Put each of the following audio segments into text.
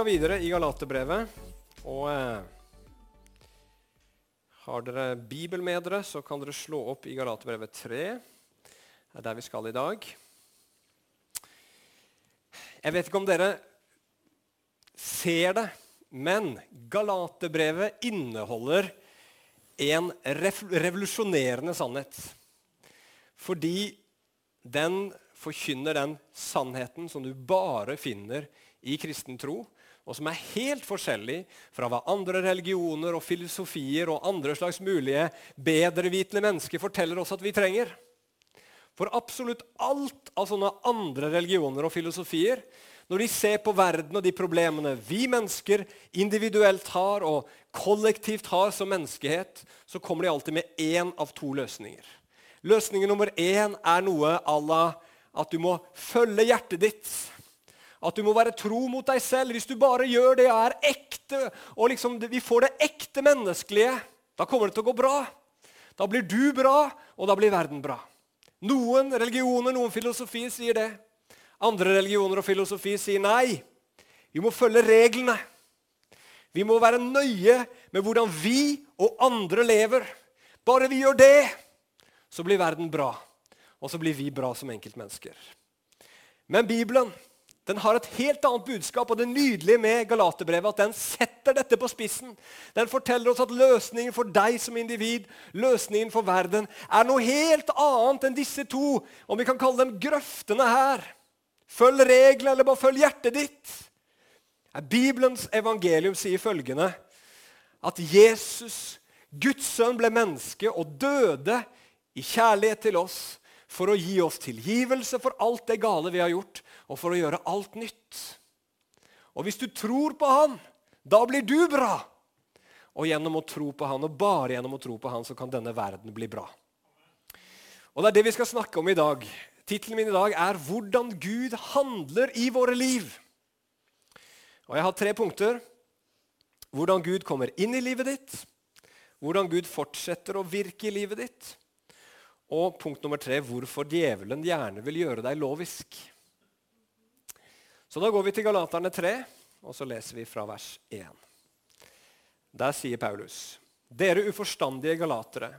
Skal videre i Galaterbrevet. Og eh, har dere Bibel med dere, så kan dere slå opp i Galaterbrevet 3. Det er der vi skal i dag. Jeg vet ikke om dere ser det, men Galaterbrevet inneholder en revolusjonerende sannhet. Fordi den forkynner den sannheten som du bare finner i kristen tro, og som er helt forskjellig fra hva andre religioner og filosofier og andre slags mulige bedrevitende mennesker forteller oss at vi trenger. For absolutt alt av sånne andre religioner og filosofier, når de ser på verden og de problemene vi mennesker individuelt har og kollektivt har som menneskehet, så kommer de alltid med én av to løsninger. Løsning nummer én er noe à la at du må følge hjertet ditt. At du må være tro mot deg selv. Hvis du bare gjør det og er ekte, og liksom vi får det ekte menneskelige, da kommer det til å gå bra. Da blir du bra, og da blir verden bra. Noen religioner, noen filosofier sier det. Andre religioner og filosofi sier nei. Vi må følge reglene. Vi må være nøye med hvordan vi og andre lever. Bare vi gjør det, så blir verden bra. Og så blir vi bra som enkeltmennesker. Men Bibelen den har et helt annet budskap, og det nydelige med Galaterbrevet at den setter dette på spissen. Den forteller oss at løsningen for deg som individ, løsningen for verden, er noe helt annet enn disse to, om vi kan kalle dem grøftene her. Følg reglene, eller bare følg hjertet ditt. Bibelens evangelium sier følgende at Jesus, Guds sønn, ble menneske og døde i kjærlighet til oss for å gi oss tilgivelse for alt det gale vi har gjort, og for å gjøre alt nytt. Og hvis du tror på Han, da blir du bra. Og gjennom å tro på Han, og bare gjennom å tro på Han, så kan denne verden bli bra. Og Det er det vi skal snakke om i dag. Tittelen min i dag er 'Hvordan Gud handler i våre liv'. Og Jeg har tre punkter. Hvordan Gud kommer inn i livet ditt. Hvordan Gud fortsetter å virke i livet ditt. Og punkt nummer tre hvorfor djevelen gjerne vil gjøre deg lovisk. Så da går vi til Galaterne 3, og så leser vi fra vers 1. Der sier Paulus.: Dere uforstandige galatere,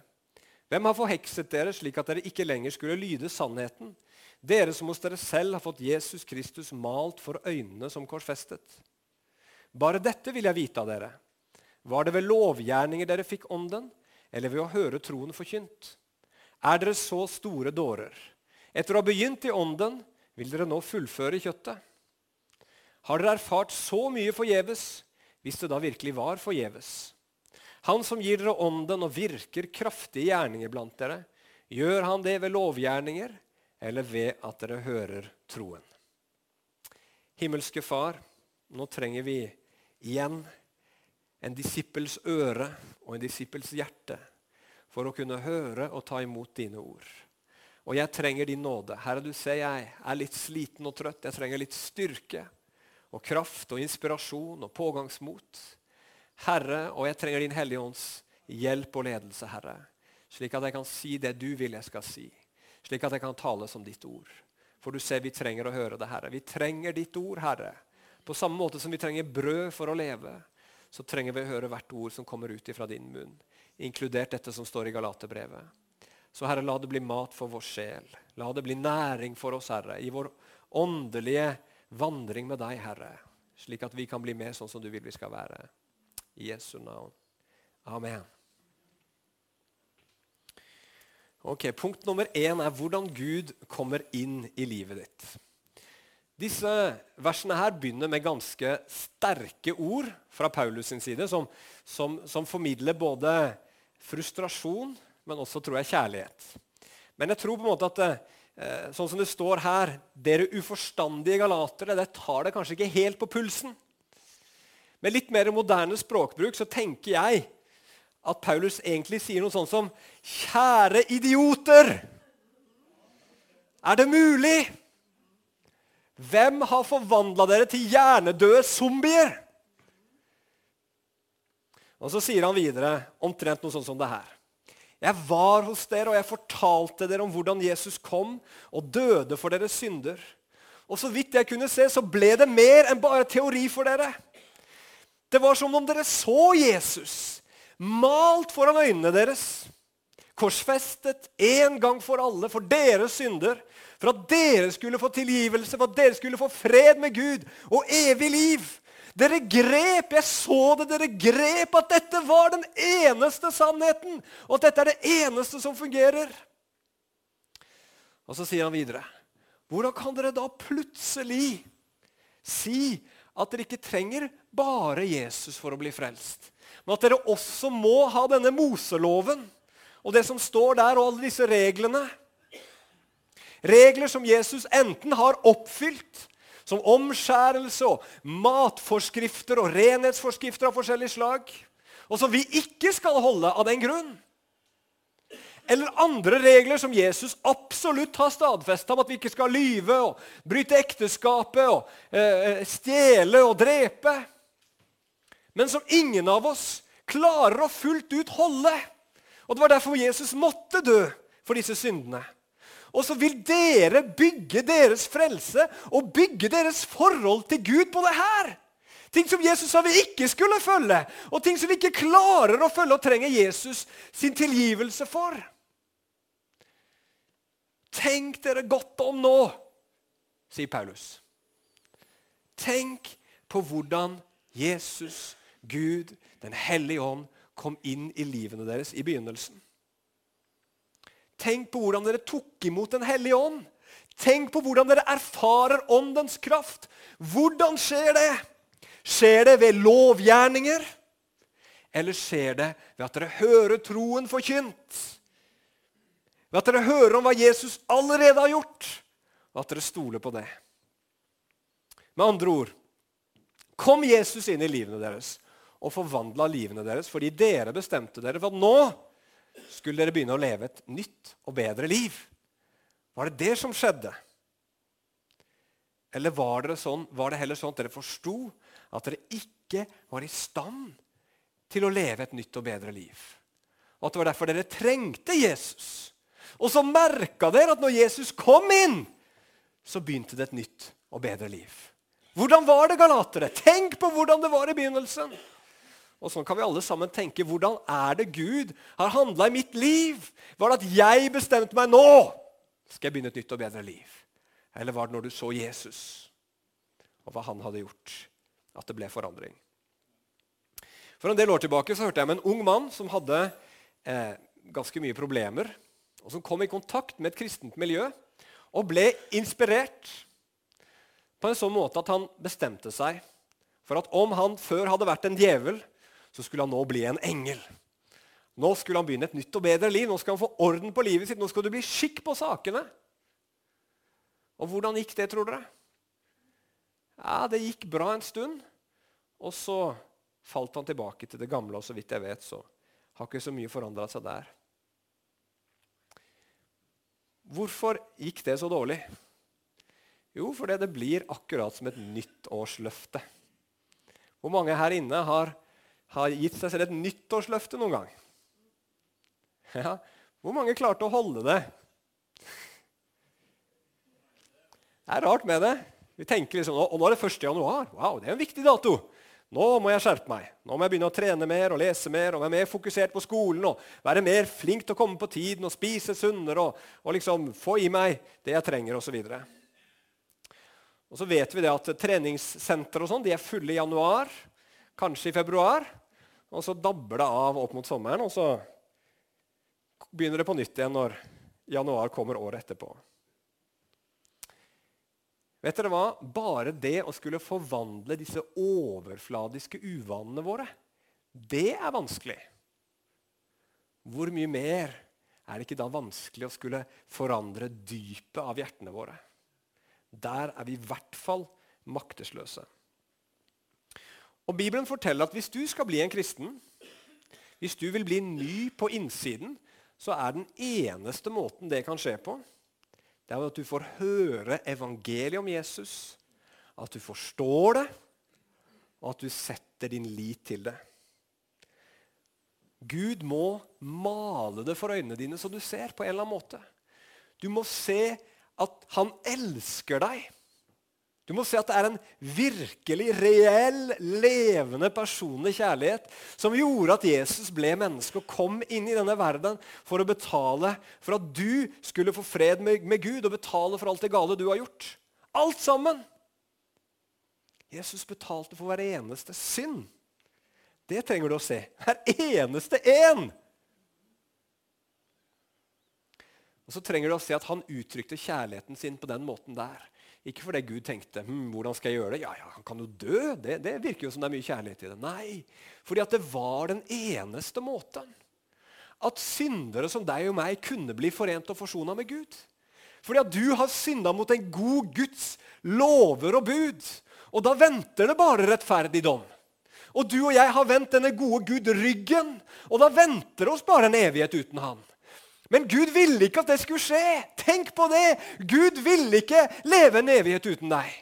hvem har forhekset dere slik at dere ikke lenger skulle lyde sannheten? Dere som hos dere selv har fått Jesus Kristus malt for øynene som korsfestet. Bare dette vil jeg vite av dere. Var det ved lovgjerninger dere fikk ånden, eller ved å høre troen forkynt? Er dere så store dårer? Etter å ha begynt i ånden, vil dere nå fullføre kjøttet? Har dere erfart så mye forgjeves, hvis det da virkelig var forgjeves? Han som gir dere ånden og virker kraftige gjerninger blant dere, gjør han det ved lovgjerninger eller ved at dere hører troen? Himmelske Far, nå trenger vi igjen en disippels øre og en disippels hjerte for å kunne høre og ta imot dine ord. Og jeg trenger din nåde. Herre, du ser jeg er litt sliten og trøtt. Jeg trenger litt styrke og kraft og inspirasjon og pågangsmot. Herre, og jeg trenger Din Hellige Ånds hjelp og ledelse, Herre, slik at jeg kan si det du vil jeg skal si, slik at jeg kan tale som ditt ord. For du ser vi trenger å høre det, Herre. Vi trenger ditt ord, Herre. På samme måte som vi trenger brød for å leve, så trenger vi å høre hvert ord som kommer ut fra din munn, inkludert dette som står i Galaterbrevet. Så Herre, la det bli mat for vår sjel. La det bli næring for oss, Herre, i vår åndelige vandring med deg, Herre, slik at vi kan bli med sånn som du vil vi skal være. I Jesu navn. Amen. Ok, Punkt nummer én er hvordan Gud kommer inn i livet ditt. Disse versene her begynner med ganske sterke ord fra Paulus sin side, som, som, som formidler både frustrasjon, men også tror jeg, kjærlighet. Men jeg tror på en måte at Eh, sånn som det står her Dere uforstandige galatere. Det tar det kanskje ikke helt på pulsen. Med litt mer moderne språkbruk så tenker jeg at Paulus egentlig sier noe sånt som Kjære idioter! Er det mulig? Hvem har forvandla dere til hjernedøde zombier? Og Så sier han videre omtrent noe sånt som det her. Jeg var hos dere, og jeg fortalte dere om hvordan Jesus kom og døde for deres synder. Og så vidt jeg kunne se, så ble det mer enn bare teori for dere. Det var som om dere så Jesus malt foran øynene deres. Korsfestet en gang for alle for deres synder. For at dere skulle få tilgivelse, for at dere skulle få fred med Gud og evig liv. Dere grep, jeg så det, dere grep at dette var den eneste sannheten. Og at dette er det eneste som fungerer. Og så sier han videre hvordan kan dere da plutselig si at dere ikke trenger bare Jesus for å bli frelst, men at dere også må ha denne Moseloven og det som står der, og alle disse reglene? Regler som Jesus enten har oppfylt, som omskjærelse og matforskrifter og renhetsforskrifter av forskjellig slag, og som vi ikke skal holde av den grunn. Eller andre regler som Jesus absolutt har stadfesta om at vi ikke skal lyve og bryte ekteskapet og eh, stjele og drepe. Men som ingen av oss klarer å fullt ut holde. Og Det var derfor Jesus måtte dø for disse syndene. Og så vil dere bygge deres frelse og bygge deres forhold til Gud på det her. Ting som Jesus sa vi ikke skulle følge, og ting som vi ikke klarer å følge og trenger Jesus sin tilgivelse for. Tenk dere godt om nå, sier Paulus. Tenk på hvordan Jesus, Gud, Den hellige ånd, kom inn i livene deres i begynnelsen. Tenk på hvordan dere tok imot Den hellige ånd. Tenk på hvordan dere erfarer åndens kraft. Hvordan skjer det? Skjer det ved lovgjerninger? Eller skjer det ved at dere hører troen forkynt? Ved at dere hører om hva Jesus allerede har gjort, og at dere stoler på det. Med andre ord kom Jesus inn i livene deres og forvandla livene deres fordi dere bestemte dere for at nå skulle dere begynne å leve et nytt og bedre liv. Var det det som skjedde? Eller var det, sånn, var det heller sånn at dere forsto at dere ikke var i stand til å leve et nytt og bedre liv? Og at det var derfor dere trengte Jesus? Og så merka dere at når Jesus kom inn, så begynte det et nytt og bedre liv. Hvordan var det, galatere? Tenk på hvordan det var i begynnelsen. Og sånn kan vi alle sammen tenke. Hvordan er det Gud har handla i mitt liv? Var det at jeg bestemte meg nå skal jeg begynne et nytt og bedre liv? Eller var det når du så Jesus, og hva han hadde gjort, at det ble forandring? For en del år tilbake så hørte jeg om en ung mann som hadde eh, ganske mye problemer og som kom i kontakt med et kristent miljø og ble inspirert på en sånn måte at han bestemte seg for at om han før hadde vært en djevel, så skulle han nå bli en engel. Nå skulle han begynne et nytt og bedre liv. Nå skal han få orden på livet sitt. Nå skal det bli skikk på sakene. Og hvordan gikk det, tror dere? Ja, Det gikk bra en stund, og så falt han tilbake til det gamle. Og så vidt jeg vet, så har ikke så mye forandra seg der. Hvorfor gikk det så dårlig? Jo, fordi det blir akkurat som et nyttårsløfte. Hvor mange her inne har, har gitt seg selv et nyttårsløfte noen gang? Ja, Hvor mange klarte å holde det? Det er rart med det. Vi tenker liksom, og Nå er det 1. januar. Wow, det er en viktig dato. Nå må jeg skjerpe meg. Nå må jeg begynne å trene mer og lese mer og være mer fokusert på skolen og være mer flink til å komme på tiden og spise sunnere og, og liksom få i meg det jeg trenger osv. Og, og så vet vi det at treningssentre og sånn, de er fulle i januar, kanskje i februar. Og så dabber det av opp mot sommeren, og så begynner det på nytt igjen når januar kommer året etterpå. Vet dere hva? Bare det å skulle forvandle disse overfladiske uvanene våre, det er vanskelig. Hvor mye mer er det ikke da vanskelig å skulle forandre dypet av hjertene våre? Der er vi i hvert fall maktesløse. Og Bibelen forteller at hvis du skal bli en kristen, hvis du vil bli ny på innsiden, så er den eneste måten det kan skje på, det er at du får høre evangeliet om Jesus, at du forstår det, og at du setter din lit til det. Gud må male det for øynene dine så du ser på en eller annen måte. Du må se at han elsker deg. Du må se at det er en virkelig, reell, levende, personlig kjærlighet som gjorde at Jesus ble menneske og kom inn i denne verden for å betale for at du skulle få fred med, Gud og betale for alt det gale du har gjort. Alt sammen! Jesus betalte for hver eneste synd. Det trenger du å se. Hver eneste én! Og så trenger du å se at han uttrykte kjærligheten sin på den måten der. Ikke fordi Gud tenkte hm, hvordan skal jeg gjøre det? Ja, ja, han kan jo dø. Det, det virker jo som det er mye kjærlighet i det. Nei, fordi at det var den eneste måten. At syndere som deg og meg kunne bli forent og forsona med Gud. Fordi at du har synda mot en god Guds lover og bud. Og da venter det bare rettferdig dom. Og du og jeg har vendt denne gode Gud ryggen, og da venter det oss bare en evighet uten Han. Men Gud ville ikke at det skulle skje. Tenk på det! Gud ville ikke leve en evighet uten deg.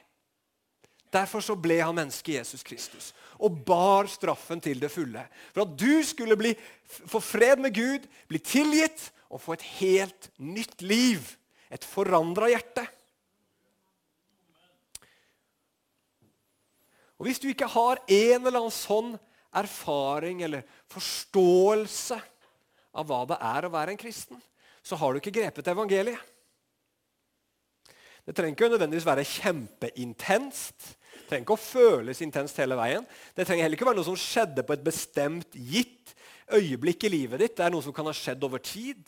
Derfor så ble han menneske Jesus Kristus og bar straffen til det fulle. For at du skulle bli, få fred med Gud, bli tilgitt og få et helt nytt liv. Et forandra hjerte. Og Hvis du ikke har en eller annen sånn erfaring eller forståelse av hva det er å være en kristen, så har du ikke grepet evangeliet. Det trenger ikke nødvendigvis være kjempeintenst. Det trenger ikke å føles intenst hele veien. Det trenger heller ikke være noe som skjedde på et bestemt, gitt øyeblikk i livet ditt. Det er noe som kan ha skjedd over tid.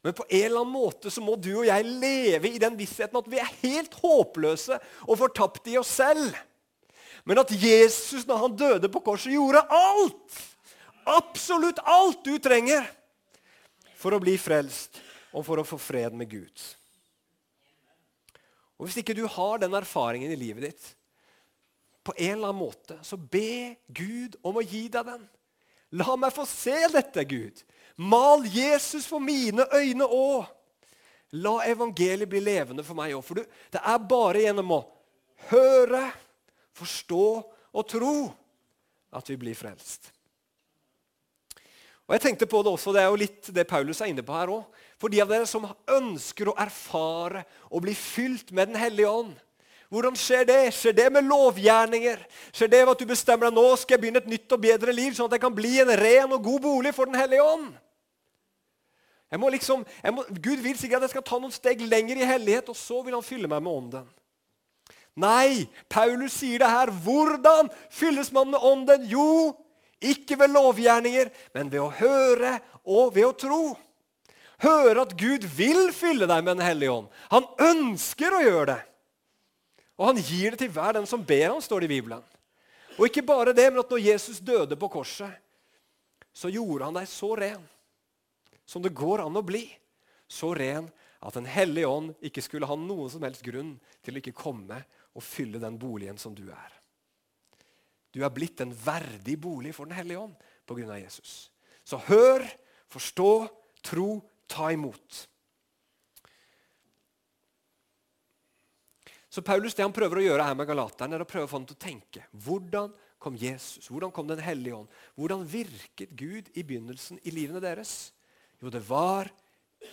Men på en eller annen måte så må du og jeg leve i den vissheten at vi er helt håpløse og fortapt i oss selv. Men at Jesus, når han døde på korset, gjorde alt absolutt alt du trenger for å bli frelst og for å få fred med Gud. Og Hvis ikke du har den erfaringen i livet ditt, på en eller annen måte, så be Gud om å gi deg den. La meg få se dette, Gud. Mal Jesus for mine øyne òg. La evangeliet bli levende for meg òg. For du, det er bare gjennom å høre, forstå og tro at vi blir frelst. Og jeg tenkte på Det også, det er jo litt det Paulus er inne på her òg. For de av dere som ønsker å erfare og bli fylt med Den hellige ånd. Hvordan skjer det? Skjer det med lovgjerninger? Skjer det ved at du bestemmer deg nå skal jeg begynne et nytt og bedre liv, sånn at jeg kan bli en ren og god bolig for Den hellige ånd? Jeg må liksom, jeg må, Gud vil sikkert at jeg skal ta noen steg lenger i hellighet, og så vil han fylle meg med ånden. Nei, Paulus sier det her. Hvordan fylles man med ånden? Jo, ikke ved lovgjerninger, men ved å høre og ved å tro. Høre at Gud vil fylle deg med Den hellige ånd. Han ønsker å gjøre det. Og han gir det til hver den som ber ham, står det i Bibelen. Og ikke bare det, men at når Jesus døde på korset, så gjorde han deg så ren som det går an å bli. Så ren at Den hellige ånd ikke skulle ha noen som helst grunn til å ikke komme og fylle den boligen som du er. Du er blitt en verdig bolig for Den hellige ånd pga. Jesus. Så hør, forstå, tro, ta imot. Så Paulus det han prøver å gjøre her med galateren, er å prøve å få ham til å tenke. Hvordan kom Jesus? Hvordan kom Den hellige ånd? Hvordan virket Gud i begynnelsen i livene deres? Jo, det var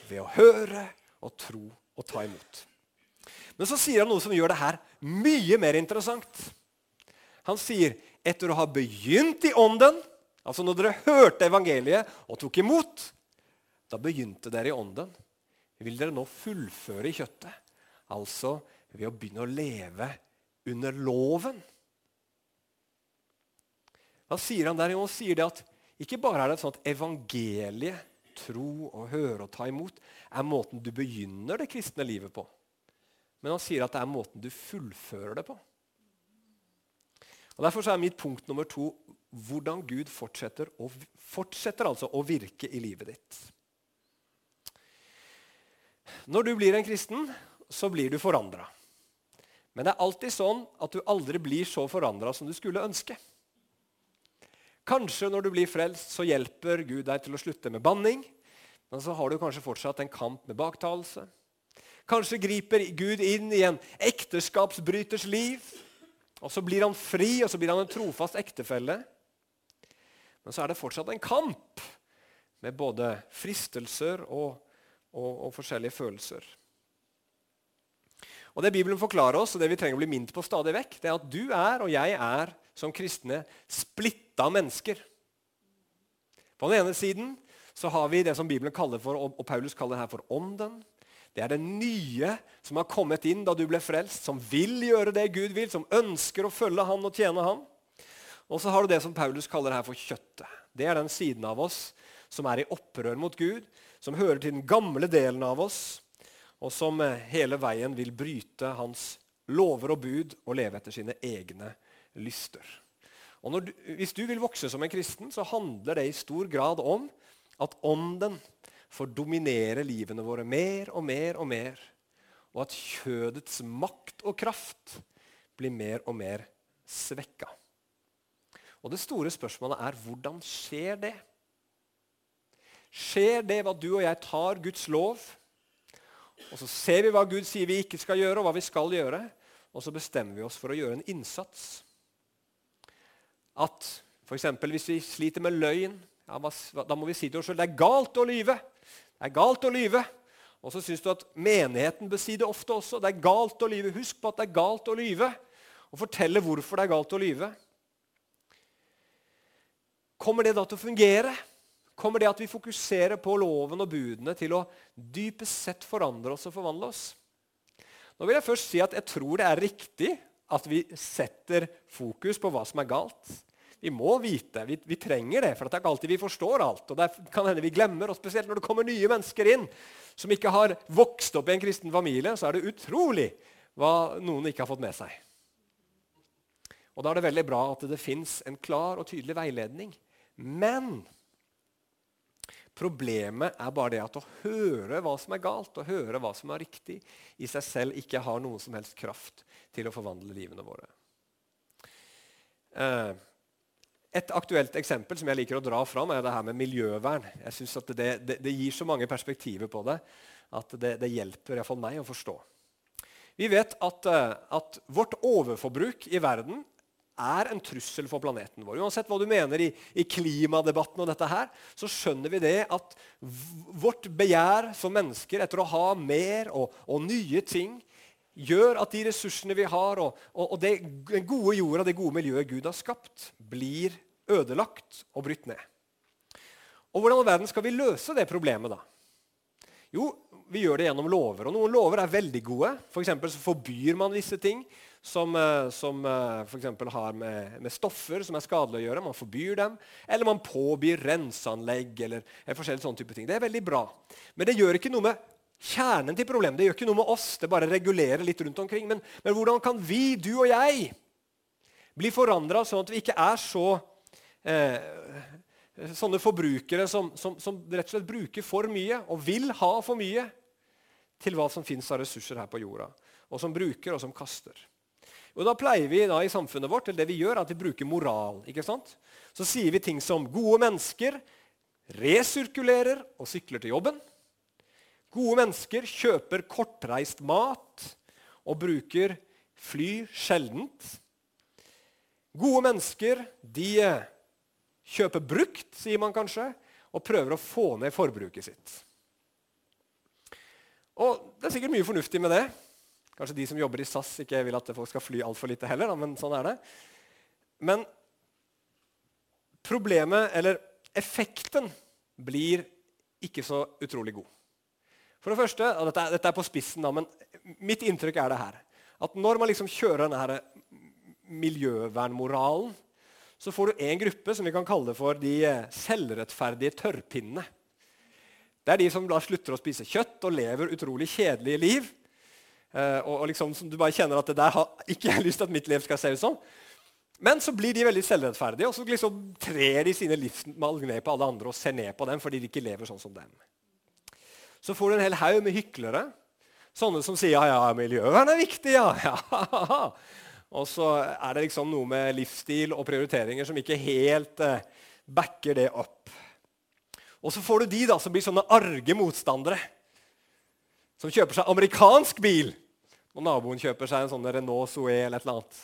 ved å høre og tro og ta imot. Men så sier han noe som gjør det her mye mer interessant. Han sier etter å ha begynt i ånden Altså når dere hørte evangeliet og tok imot, da begynte dere i ånden. Vil dere nå fullføre i kjøttet? Altså ved å begynne å leve under loven. Da sier han der, Jo, han sier det at ikke bare er det sånn at evangeliet, tro og høre og ta imot, er måten du begynner det kristne livet på. Men han sier at det er måten du fullfører det på. Og Derfor er mitt punkt nummer to hvordan Gud fortsetter, å, fortsetter altså å virke i livet ditt. Når du blir en kristen, så blir du forandra. Men det er alltid sånn at du aldri blir så forandra som du skulle ønske. Kanskje når du blir frelst, så hjelper Gud deg til å slutte med banning. Men så har du kanskje fortsatt en kamp med baktalelse. Kanskje griper Gud inn i en ekteskapsbryters liv. Og Så blir han fri, og så blir han en trofast ektefelle. Men så er det fortsatt en kamp med både fristelser og, og, og forskjellige følelser. Og Det Bibelen forklarer oss, og det vi trenger å bli minnet på stadig vekk, det er at du er, og jeg er, som kristne, splitta mennesker. På den ene siden så har vi det som Bibelen kaller for, og Paulus kaller her for ånden. Det er det nye som har kommet inn da du ble frelst, som vil gjøre det Gud vil, som ønsker å følge Han og tjene Han. Og så har du det som Paulus kaller her for kjøttet. Det er den siden av oss som er i opprør mot Gud, som hører til den gamle delen av oss, og som eh, hele veien vil bryte hans lover og bud og leve etter sine egne lyster. Og du, Hvis du vil vokse som en kristen, så handler det i stor grad om at ånden får dominere livene våre mer og mer og mer, og at kjødets makt og kraft blir mer og mer svekka. Og Det store spørsmålet er hvordan skjer det? Skjer det ved at du og jeg tar Guds lov, og så ser vi hva Gud sier vi ikke skal gjøre, og hva vi skal gjøre, og så bestemmer vi oss for å gjøre en innsats? At f.eks. hvis vi sliter med løgn, ja, da må vi si til oss selv det er galt å lyve. Det er galt å lyve. Og så syns du at menigheten bør si det ofte også. Det er galt å lyve. Husk på at det er galt å lyve. Og fortelle hvorfor det er galt å lyve. Kommer det da til å fungere? Kommer det at vi fokuserer på loven og budene, til å dypest sett forandre oss og forvandle oss? Nå vil jeg først si at jeg tror det er riktig at vi setter fokus på hva som er galt. Vi må vite. Vi, vi, trenger det, for det er ikke alltid vi forstår alt. og Det kan hende vi glemmer, og Spesielt når det kommer nye mennesker inn som ikke har vokst opp i en kristen familie, så er det utrolig hva noen ikke har fått med seg. Og Da er det veldig bra at det fins en klar og tydelig veiledning. Men problemet er bare det at å høre hva som er galt, og høre hva som er riktig, i seg selv ikke har noen som helst kraft til å forvandle livene våre. Eh, et aktuelt eksempel som jeg liker å dra fram, er det her med miljøvern. Jeg synes at det, det, det, gir så mange perspektiver på det at det, det hjelper iallfall meg å forstå. Vi vet at, eh, at, vårt overforbruk i verden er en trussel for planeten vår. Uansett hva du mener i, i klimadebatten, og dette her, så skjønner vi det at vårt begjær som mennesker etter å ha mer og, og nye ting gjør at de ressursene vi har, og, og, og den gode jorda, det gode miljøet Gud har skapt, blir ødelagt og brutt ned. Og Hvordan i verden skal vi løse det problemet? da? Jo, vi gjør det gjennom lover. Og Noen lover er veldig gode. For så forbyr man visse ting som, eh, som eh, for har med, med, stoffer som er skadelige å gjøre. Man forbyr dem. Eller man påbyr renseanlegg eller, eller forskjellige sånne type ting. Det er veldig bra. Men det gjør ikke noe med kjernen til problemet. Det gjør ikke noe med oss. Det bare regulerer litt rundt omkring. Men, men hvordan kan vi, du og jeg, bli forandra sånn at vi ikke er så eh, sånne forbrukere som, som, som, rett og slett bruker for mye og vil ha for mye til hva som fins av ressurser her på jorda, og som bruker og som kaster. Og Da pleier vi da i samfunnet vårt eller det vi gjør, at vi bruker moral. ikke sant? Så sier vi ting som gode mennesker resirkulerer og sykler til jobben. Gode mennesker kjøper kortreist mat og bruker fly sjeldent. Gode mennesker de kjøper brukt, sier man kanskje, og prøver å få ned forbruket sitt. Og Det er sikkert mye fornuftig med det. Kanskje de som jobber i SAS, ikke vil at folk skal fly altfor lite heller, men sånn er det. Men problemet, eller effekten, blir ikke så utrolig god. For det første, og dette, dette er på spissen, da, men mitt inntrykk er det her. At når man liksom kjører denne miljøvernmoralen, så får du en gruppe som vi kan kalle for de eh, selvrettferdige tørrpinnene. Det er de som da slutter å spise kjøtt og lever utrolig kjedelige liv. Eh, og, og liksom, Du bare kjenner at det der har ikke jeg lyst til at mitt liv skal se ut som. Men så blir de veldig selvrettferdige, og så liksom trer de sine livsvalg ned på alle andre og ser ned på dem fordi de ikke lever sånn som dem. Så får du en hel haug med hyklere. Sånne som sier ja, ja, miljøvern er viktig, ja. ja. Og så er det liksom noe med livsstil og prioriteringer som ikke helt eh, backer det opp. Og så får du de da som blir sånne arge motstandere. Som kjøper seg amerikansk bil, og naboen kjøper seg en sånn Renault Zoe eller et eller annet.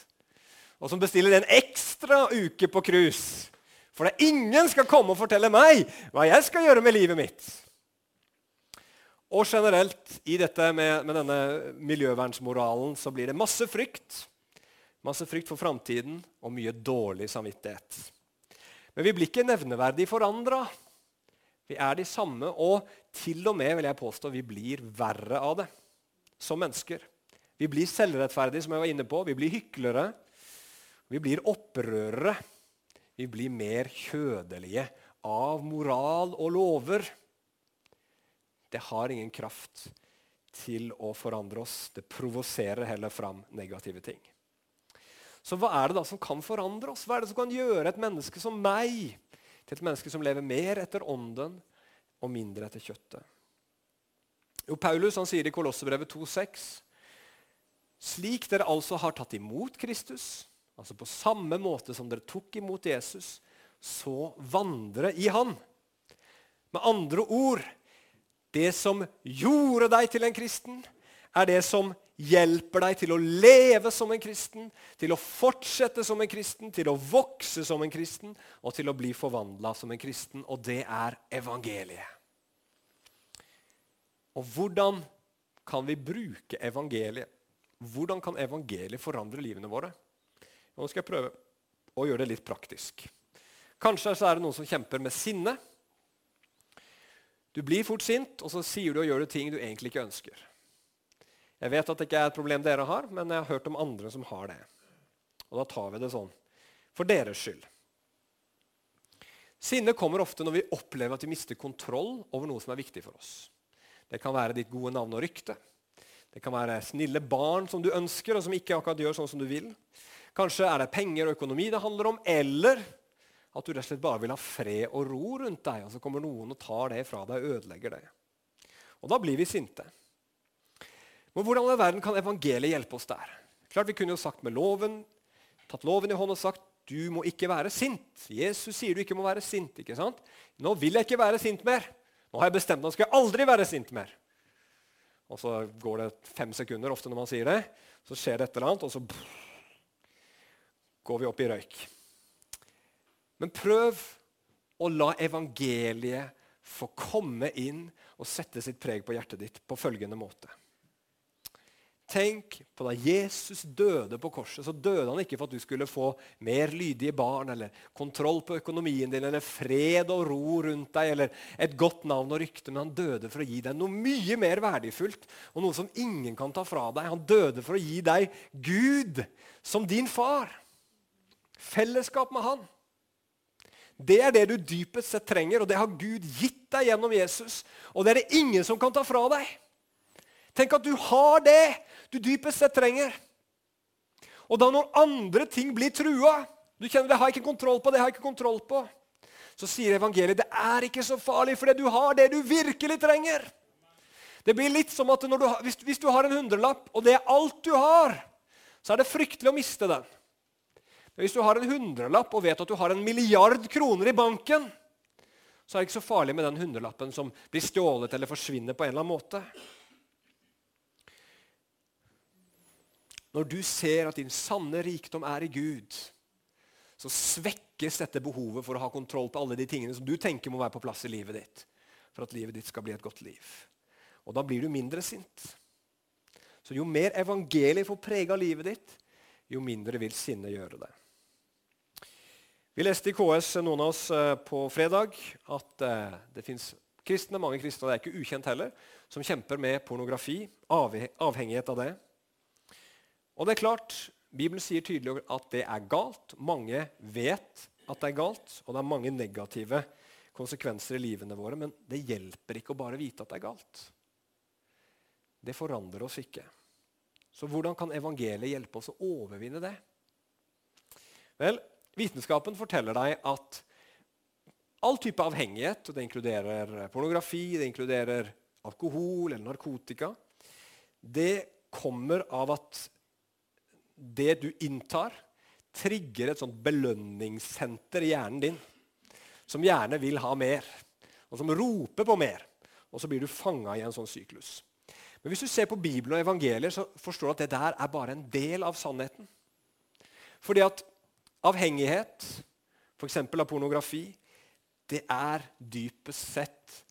Og som bestiller en ekstra uke på cruise. For det ingen skal komme og fortelle meg hva jeg skal gjøre med livet mitt. Og generelt i dette med, med denne miljøvernsmoralen så blir det masse frykt. Masse frykt for framtiden og mye dårlig samvittighet. Men vi blir ikke nevneverdig forandra. Vi er de samme, og til og med vil jeg påstå, vi blir verre av det som mennesker. Vi blir selvrettferdige, som jeg var inne på. Vi blir hyklere. Vi blir opprørere. Vi blir mer kjødelige av moral og lover. Det har ingen kraft til å forandre oss. Det provoserer heller fram negative ting. Så hva er det da som kan forandre oss? Hva er det som kan gjøre et menneske som meg til et menneske som lever mer etter ånden og mindre etter kjøttet? Jo, Paulus han sier i Kolossebrevet 2,6.: Slik dere altså har tatt imot Kristus, altså på samme måte som dere tok imot Jesus, så vandre i Han. Med andre ord det som gjorde deg til en kristen, er det som hjelper deg til å leve som en kristen, til å fortsette som en kristen, til å vokse som en kristen og til å bli forvandla som en kristen. Og det er evangeliet. Og hvordan kan vi bruke evangeliet? Hvordan kan evangeliet forandre livene våre? Nå skal jeg prøve å gjøre det litt praktisk. Kanskje så er det noen som kjemper med sinne. Du blir fort sint, og så sier du og gjør du ting du egentlig ikke ønsker. Jeg vet at det ikke er et problem dere har, men jeg har hørt om andre som har det. Og da tar vi det sånn for deres skyld. Sinne kommer ofte når vi opplever at vi mister kontroll over noe som er viktig for oss. Det kan være ditt gode navn og rykte. Det kan være snille barn som du ønsker, og som ikke akkurat gjør sånn som du vil. Kanskje er det penger og økonomi det handler om, eller at du rett og slett bare vil ha fred og ro rundt deg, og så kommer noen og tar det fra deg og ødelegger det. Og da blir vi sinte. Men hvordan i verden kan evangeliet hjelpe oss der? Klart Vi kunne jo sagt med loven, tatt loven i hånd og sagt du må ikke være sint. Jesus sier du ikke må være sint. ikke sant? Nå vil jeg ikke være sint mer. Nå har jeg bestemt meg, nå skal jeg aldri være sint mer. Og så går det fem sekunder ofte når man sier det. Så skjer det et eller annet, og så går vi opp i røyk. Men prøv å la evangeliet få komme inn og sette sitt preg på hjertet ditt på følgende måte. Tenk på da Jesus døde på korset, så døde han ikke for at du skulle få mer lydige barn eller kontroll på økonomien din eller fred og ro rundt deg eller et godt navn og rykte, men han døde for å gi deg noe mye mer verdifullt og noe som ingen kan ta fra deg. Han døde for å gi deg Gud som din far. Fellesskap med han. Det er det du dypest sett trenger, og det har Gud gitt deg gjennom Jesus. Og det er det ingen som kan ta fra deg. Tenk at du har det du dypest sett trenger. Og da når andre ting blir trua, du kjenner det har jeg ikke kontroll på, det har jeg ikke kontroll på, så sier evangeliet det er ikke så farlig, fordi du har det du virkelig trenger. Det blir litt som at du, hvis, hvis, du har en hundrelapp, og det er alt du har, så er det fryktelig å miste den. Hvis du har en hundrelapp og vet at du har en milliard kroner i banken, så er det ikke så farlig med den hundrelappen som blir stjålet eller forsvinner på en eller annen måte. Når du ser at din sanne rikdom er i Gud, så svekkes dette behovet for å ha kontroll på alle de tingene som du tenker må være på plass i livet ditt for at livet ditt skal bli et godt liv. Og da blir du mindre sint. Så jo mer evangeliet får prege av livet ditt, jo mindre vil sinnet gjøre det. Vi leste i KS, noen av oss, eh, på fredag at eh, det fins kristne, mange kristne, det er ikke ukjent heller, som kjemper med pornografi, avhengighet av det. Og det er klart, Bibelen sier tydelig at det er galt. Mange vet at det er galt, og det er mange negative konsekvenser i livene våre. Men det hjelper ikke å bare vite at det er galt. Det forandrer oss ikke. Så hvordan kan evangeliet hjelpe oss å overvinne det? Vel, Vitenskapen forteller deg at all type avhengighet, og det inkluderer pornografi, det inkluderer alkohol eller narkotika, det kommer av at det du inntar, trigger et sånt belønningssenter i hjernen din som gjerne vil ha mer, og som roper på mer. Og så blir du fanga i en sånn syklus. Men hvis du ser på Bibelen og evangelier, så forstår du at det der er bare en del av sannheten. Fordi at avhengighet, f.eks. av pornografi, det er dypest sett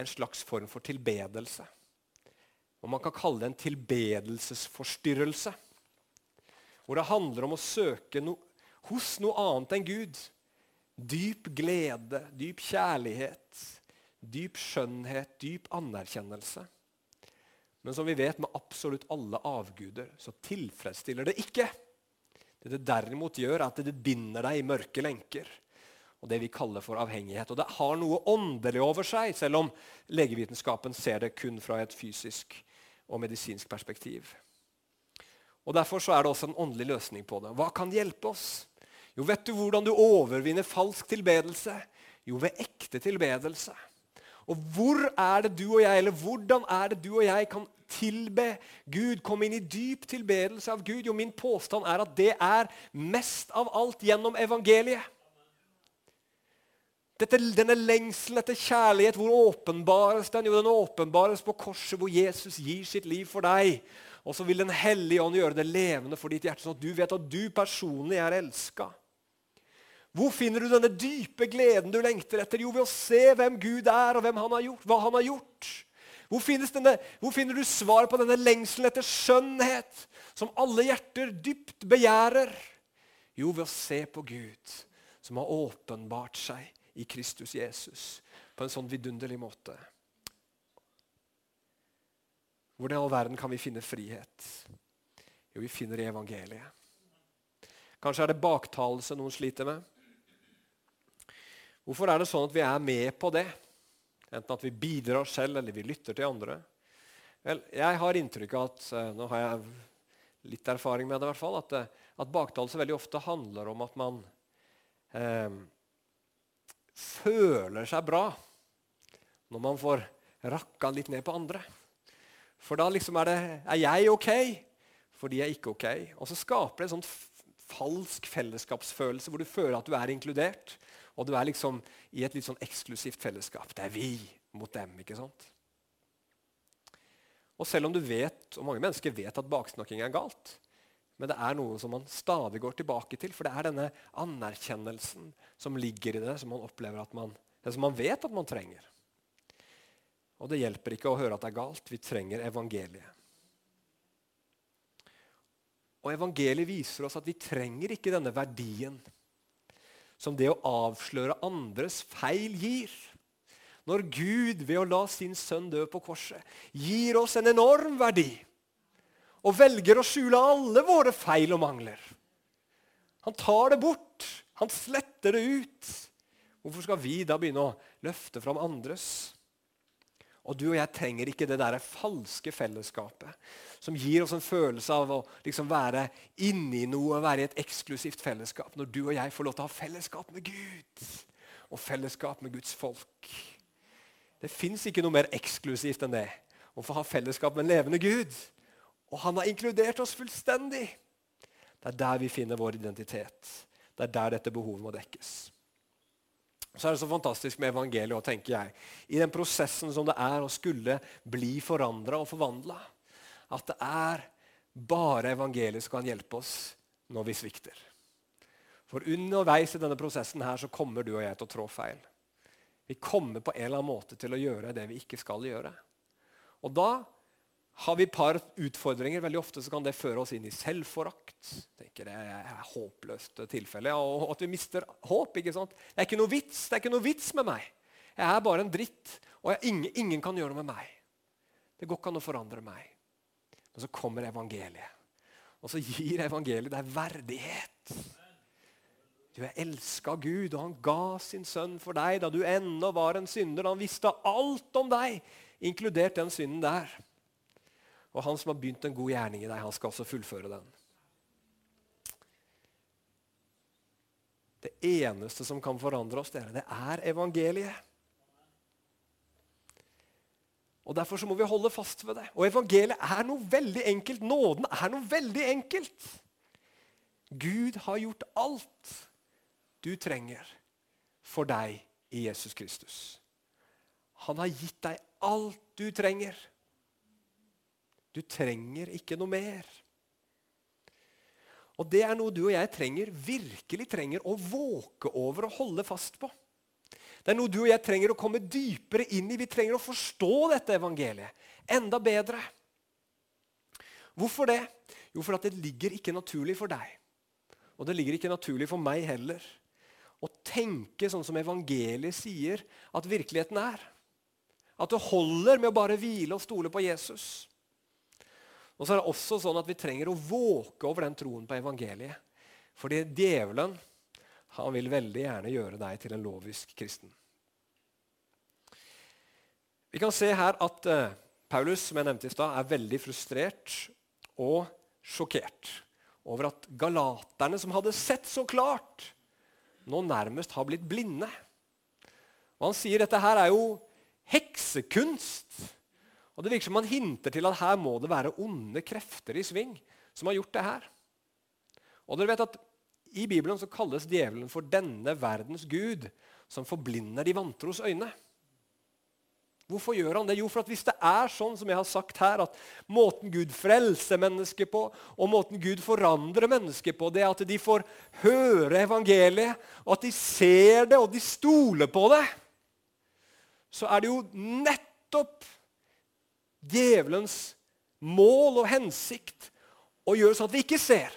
en slags form for tilbedelse. Og man kan kalle det en tilbedelsesforstyrrelse. Hvor det handler om å søke no hos noe annet enn Gud. Dyp glede, dyp kjærlighet, dyp skjønnhet, dyp anerkjennelse. Men som vi vet med absolutt alle avguder, så tilfredsstiller det ikke. Det det derimot gjør, er at det binder deg i mørke lenker. Og det vi kaller for avhengighet. Og det har noe åndelig over seg, selv om legevitenskapen ser det kun fra et fysisk og medisinsk perspektiv. Og Derfor så er det også en åndelig løsning på det. Hva kan hjelpe oss? Jo, vet du hvordan du overvinner falsk tilbedelse? Jo, ved ekte tilbedelse. Og hvor er det du og jeg, eller hvordan er det du og jeg kan tilbe Gud, komme inn i dyp tilbedelse av Gud? Jo, min påstand er at det er mest av alt gjennom evangeliet. Dette, denne lengselen etter kjærlighet, hvor åpenbares den? Jo, den åpenbares på korset, hvor Jesus gir sitt liv for deg. Og så vil Den hellige ånd gjøre det levende for ditt hjerte, sånn at du vet at du personlig er elska. Hvor finner du denne dype gleden du lengter etter? Jo, ved å se hvem Gud er, og han gjort, hva han har gjort. Hvor, denne, hvor, finner du svar på denne lengselen etter skjønnhet, som alle hjerter dypt begjærer? Jo, ved å se på Gud, som har åpenbart seg i Kristus Jesus på en sånn vidunderlig måte. Hvordan i all verden kan vi finne frihet? Jo, vi finner i evangeliet. Kanskje er det baktalelse noen sliter med. Hvorfor er det sånn at vi er med på det? Enten at vi bidrar selv, eller vi lytter til andre. Vel, jeg har inntrykk av at eh, nå har jeg litt erfaring med det, i hvert fall, at, eh, at baktalelse veldig ofte handler om at man eh, føler seg bra når man får rakka litt ned på andre. For da liksom er det Er jeg ok? Fordi jeg er ikke ok. Og så skaper det en sånn falsk fellesskapsfølelse hvor du føler at du er inkludert. Og du er liksom i et litt sånn eksklusivt fellesskap. Det er vi mot dem. ikke sant? Og selv om du vet, og mange mennesker vet at baksnakking er galt, men det er noe som man stadig går tilbake til, for det er denne anerkjennelsen som ligger i det, som man opplever at man, det som man vet at man trenger. Og det hjelper ikke å høre at det er galt. Vi trenger evangeliet. Og evangeliet viser oss at vi trenger ikke denne verdien som det å avsløre andres feil gir. Når Gud ved å la sin sønn dø på korset gir oss en enorm verdi og velger å skjule alle våre feil og mangler. Han tar det bort. Han sletter det ut. Hvorfor skal vi da begynne å løfte fram andres? Og du og jeg trenger ikke det der falske fellesskapet som gir oss en følelse av å liksom være inni noe, være i et eksklusivt fellesskap. Når du og jeg får lov til å ha fellesskap med Gud og fellesskap med Guds folk. Det fins ikke noe mer eksklusivt enn det å få ha fellesskap med en levende Gud. Og han har inkludert oss fullstendig. Det er der vi finner vår identitet. Det er der dette behovet må dekkes. Så er det så fantastisk med evangeliet, tenker jeg, i den prosessen som det er å skulle bli forandra og forvandla at det er bare evangeliet som kan hjelpe oss når vi svikter. For underveis i denne prosessen her så kommer du og jeg til å trå feil. Vi kommer på en eller annen måte til å gjøre det vi ikke skal gjøre. Og da har vi et par utfordringer. Veldig ofte så kan det føre oss inn i selvforakt. tenker Det er håpløst tilfelle. Og at vi mister håp. ikke sant? Det er ikke noe vits Det er ikke noe vits med meg. Jeg er bare en dritt, og jeg, ingen, ingen kan gjøre noe med meg. Det går ikke an å forandre meg. Men så kommer evangeliet. Og så gir evangeliet deg verdighet. Du er elska av Gud, og han ga sin sønn for deg da du ennå var en synder. Han visste alt om deg, inkludert den synden der. Og han som har begynt en god gjerning i deg, han skal også fullføre den. Det eneste som kan forandre oss, dere, det er evangeliet. Og Derfor så må vi holde fast ved det. Og evangeliet er noe veldig enkelt. Nåden er noe veldig enkelt. Gud har gjort alt du trenger for deg i Jesus Kristus. Han har gitt deg alt du trenger. Du trenger ikke noe mer. Og det er noe du og jeg trenger, virkelig trenger å våke over og holde fast på. Det er noe du og jeg trenger å komme dypere inn i. Vi trenger å forstå dette evangeliet enda bedre. Hvorfor det? Jo, for at det ligger ikke naturlig for deg. Og det ligger ikke naturlig for meg heller. Å tenke sånn som evangeliet sier at virkeligheten er. At det holder med å bare hvile og stole på Jesus. Og så er det også sånn at Vi trenger å våke over den troen på evangeliet. Fordi djevelen han vil veldig gjerne gjøre deg til en lovisk kristen. Vi kan se her at uh, Paulus som jeg nevnte i sted, er veldig frustrert og sjokkert over at galaterne, som hadde sett så klart, nå nærmest har blitt blinde. Og Han sier dette her er jo heksekunst. Og Det virker som man hinter til at her må det være onde krefter i sving som har gjort det her. Og dere vet at I Bibelen så kalles djevelen for denne verdens gud, som forblinder de vantros øyne. Hvorfor gjør han det? Jo, for at hvis det er sånn som jeg har sagt her, at måten Gud frelser mennesker på, og måten Gud forandrer mennesker på, det er at de får høre evangeliet, og at de ser det, og de stoler på det, så er det jo nettopp djevelens mål og hensikt å gjøre sånn at vi ikke ser.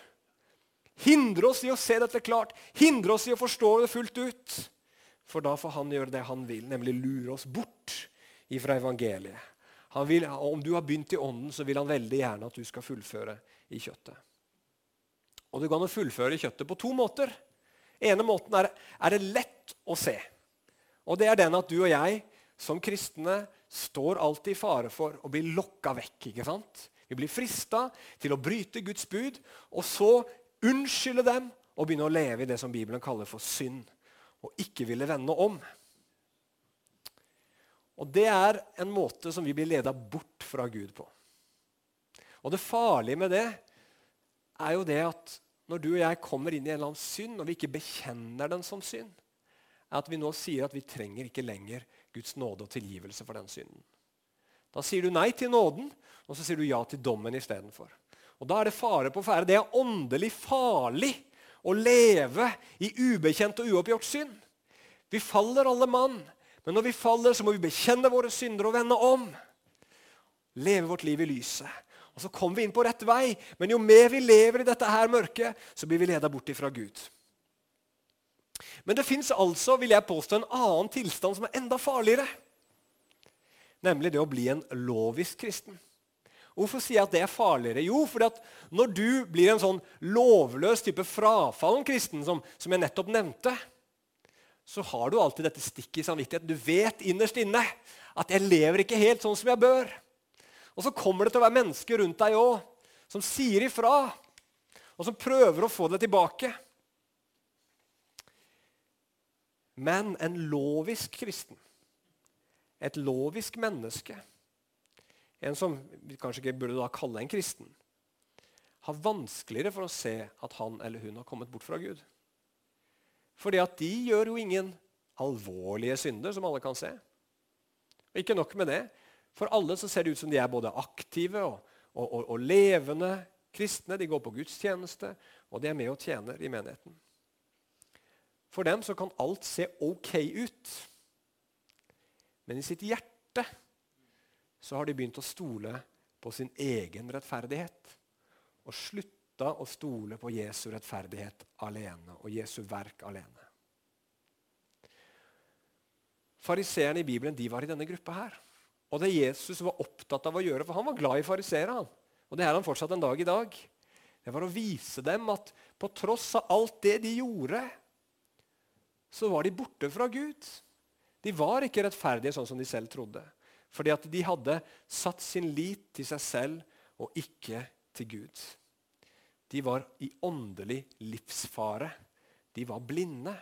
Hindre oss i å se dette klart, hindre oss i å forstå det fullt ut. For da får han gjøre det han vil, nemlig lure oss bort fra evangeliet. Vil, om du har begynt i ånden, så vil han veldig gjerne at du skal fullføre i kjøttet. Og Det kan å fullføre i kjøttet på to måter. ene måten er, er det lett å se. Og det er den at du og jeg som kristne står alltid i fare for å bli lokka vekk. ikke sant? Vi blir frista til å bryte Guds bud, og så unnskylde dem og begynne å leve i det som Bibelen kaller for synd, og ikke ville vende om. Og Det er en måte som vi blir leda bort fra Gud på. Og Det farlige med det er jo det at når du og jeg kommer inn i en eller annen synd, og vi ikke bekjenner den som synd, er at vi nå sier at vi trenger ikke lenger Guds nåde og tilgivelse for den synden. Da sier du nei til nåden, og så sier du ja til dommen istedenfor. Og Da er det fare på ferde. Det er åndelig farlig å leve i ubekjent og uoppgjort synd. Vi faller alle mann. Men når vi faller, så må vi bekjenne våre synder og vende om. Leve vårt liv i lyset. Og Så kommer vi inn på rett vei, men jo mer vi lever i dette her mørket, så blir vi leda bort ifra Gud. Men det fins altså, vil jeg påstå, en annen tilstand som er enda farligere. Nemlig det å bli en lovisk kristen. Hvorfor sier jeg at det er farligere? Jo, fordi at når du blir en sånn lovløs type frafallen kristen, som, som jeg nettopp nevnte, så har du alltid dette stikket i samvittigheten. Du vet innerst inne at 'jeg lever ikke helt sånn som jeg bør'. Og så kommer det til å være mennesker rundt deg òg som sier ifra, og som prøver å få det tilbake. Men en lovisk kristen, et lovisk menneske, en som vi kanskje ikke burde da kalle en kristen, har vanskeligere for å se at han eller hun har kommet bort fra Gud. Fordi at de gjør jo ingen alvorlige synder, som alle kan se. Og ikke nok med det. For alle så ser det ut som de er både aktive og, og, og, og levende kristne. De går på gudstjeneste, og de er med og tjener i menigheten. For dem så kan alt se ok ut. Men i sitt hjerte så har de begynt å stole på sin egen rettferdighet. Og slutt slutta å stole på Jesu rettferdighet alene og Jesu verk alene. Fariseerne i Bibelen de var i denne gruppa. her. Og det Jesus var opptatt av å gjøre, for han var glad i fariseere, og det er han fortsatt en dag i dag, det var å vise dem at på tross av alt det de gjorde, så var de borte fra Gud. De var ikke rettferdige sånn som de selv trodde. Fordi at de hadde satt sin lit til seg selv og ikke til Gud. De var i åndelig livsfare. De var blinde.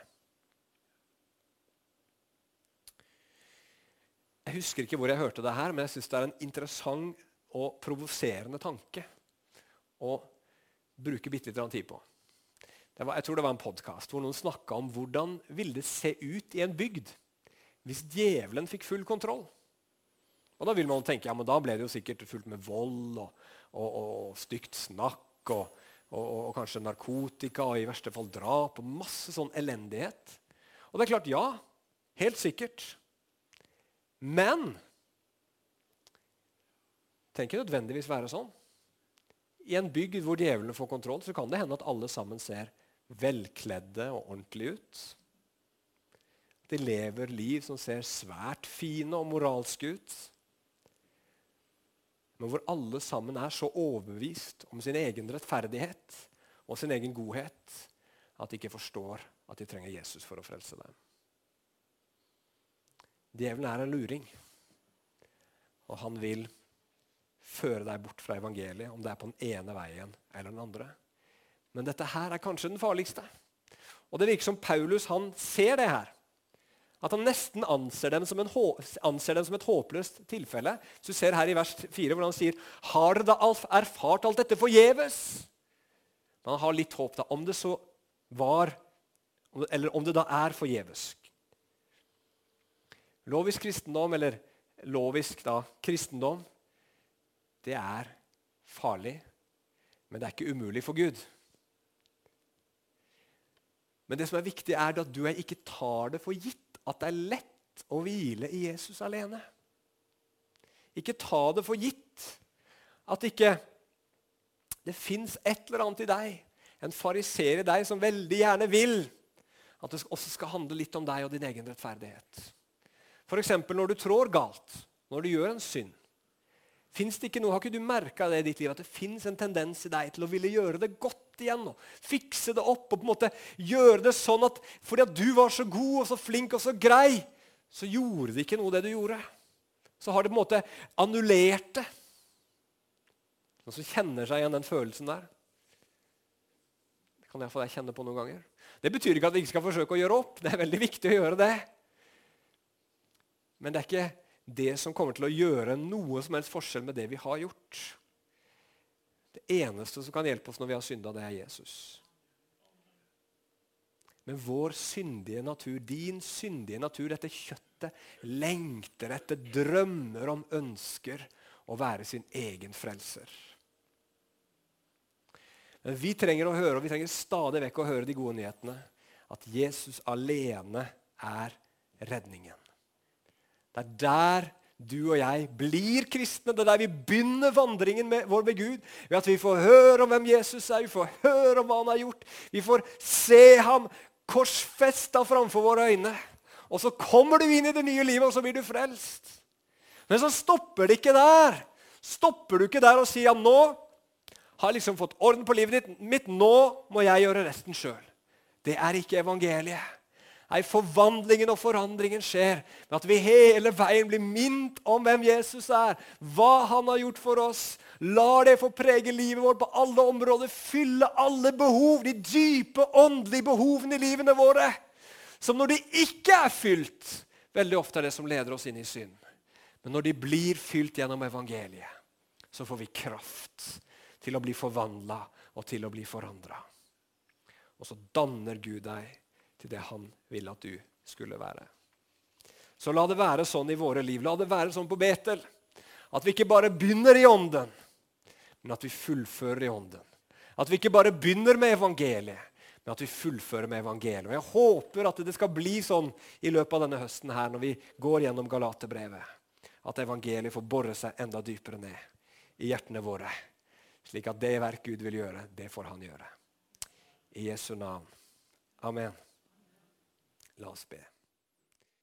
Jeg husker ikke hvor jeg hørte det her, men jeg syns det er en interessant og provoserende tanke å bruke bitte litt tid på. Var, jeg tror det var en podkast hvor noen snakka om hvordan ville det se ut i en bygd hvis djevelen fikk full kontroll. Og Da vil man tenke ja, men da ble det jo sikkert fullt med vold og, og, og stygt snakk og og, kanskje narkotika og i verste fall drap og masse sånn elendighet. Og det er klart, ja, Helt sikkert. Men det nødvendigvis være sånn. I en bygd hvor djevlene får kontroll, så kan det hende at alle sammen ser velkledde og ordentlige ut. De lever liv som ser svært fine og moralske ut. Men hvor alle sammen er så overbevist om sin egen rettferdighet og sin egen godhet at de ikke forstår at de trenger Jesus for å frelse dem. Djevelen er en luring, og han vil føre deg bort fra evangeliet, om det er på den ene veien eller den andre. Men dette her er kanskje den farligste. Og det virker som Paulus han ser det her. At han nesten anser dem en, anser dem som et håpløst tilfelle. Så Du ser her i vers 4 hvor han sier Har dere da erfart alt dette forgjeves? Men han har litt håp, da. Om det så var Eller om det da er forgjeves. Lovisk kristendom, eller lovisk da, kristendom, det er farlig, men det er ikke umulig for Gud. Men det som er viktig, er at du ikke tar det for gitt at det er lett å hvile i Jesus alene. Ikke ta det for gitt at ikke det fins et eller annet i deg, en fariser i deg, som veldig gjerne vil at det også skal handle litt om deg og din egen rettferdighet. F.eks. når du trår galt, når du gjør en synd. Fins det ikke noe, Har ikke du merka det i ditt liv, at det fins en tendens i deg til å ville gjøre det godt igjen? og Fikse det opp og på en måte gjøre det sånn at fordi at du var så god og så flink og så grei, så gjorde det ikke noe, det du gjorde. Så har det på en måte annullert det. Noen som kjenner seg igjen den følelsen der? Det kan iallfall jeg kjenne på noen ganger. Det betyr ikke at vi ikke skal forsøke å gjøre opp. Det er veldig viktig å gjøre det. Men det er ikke det som kommer til å gjøre noe som helst forskjell med det vi har gjort. Det eneste som kan hjelpe oss når vi har synda, det er Jesus. Men vår syndige natur, din syndige natur, dette kjøttet, lengter etter, drømmer om, ønsker å være sin egen frelser. Men vi trenger å høre, og vi trenger stadig vekk å høre de gode nyhetene. At Jesus alene er redningen. Det er der du og jeg blir kristne. Det er der vi begynner vandringen med vår med Gud. Ved at vi får høre om hvem Jesus er, vi får høre om hva han har gjort. Vi får se ham korsfesta framfor våre øyne. Og så kommer du inn i det nye livet, og så blir du frelst. Men så stopper det ikke der. Stopper du ikke der og sier ja, nå har jeg liksom fått orden på livet ditt. mitt, Nå må jeg gjøre resten sjøl. Det er ikke evangeliet. Nei, Forvandlingen og forandringen skjer ved at vi hele veien blir minnet om hvem Jesus er, hva han har gjort for oss. Lar det få prege livet vårt på alle områder, fylle alle behov, de dype åndelige behovene i livene våre. Som når de ikke er fylt, veldig ofte er det som leder oss inn i synd. Men når de blir fylt gjennom evangeliet, så får vi kraft til å bli forvandla og til å bli forandra. Og så danner Gud deg til det han ville at du skulle være. Så la det være sånn i våre liv. La det være sånn på Betel. At vi ikke bare begynner i ånden, men at vi fullfører i ånden. At vi ikke bare begynner med evangeliet, men at vi fullfører med evangeliet. Og Jeg håper at det skal bli sånn i løpet av denne høsten her, når vi går gjennom Galaterbrevet. At evangeliet får bore seg enda dypere ned i hjertene våre. Slik at det verk Gud vil gjøre, det får han gjøre. I Jesu navn. Amen. La oss be.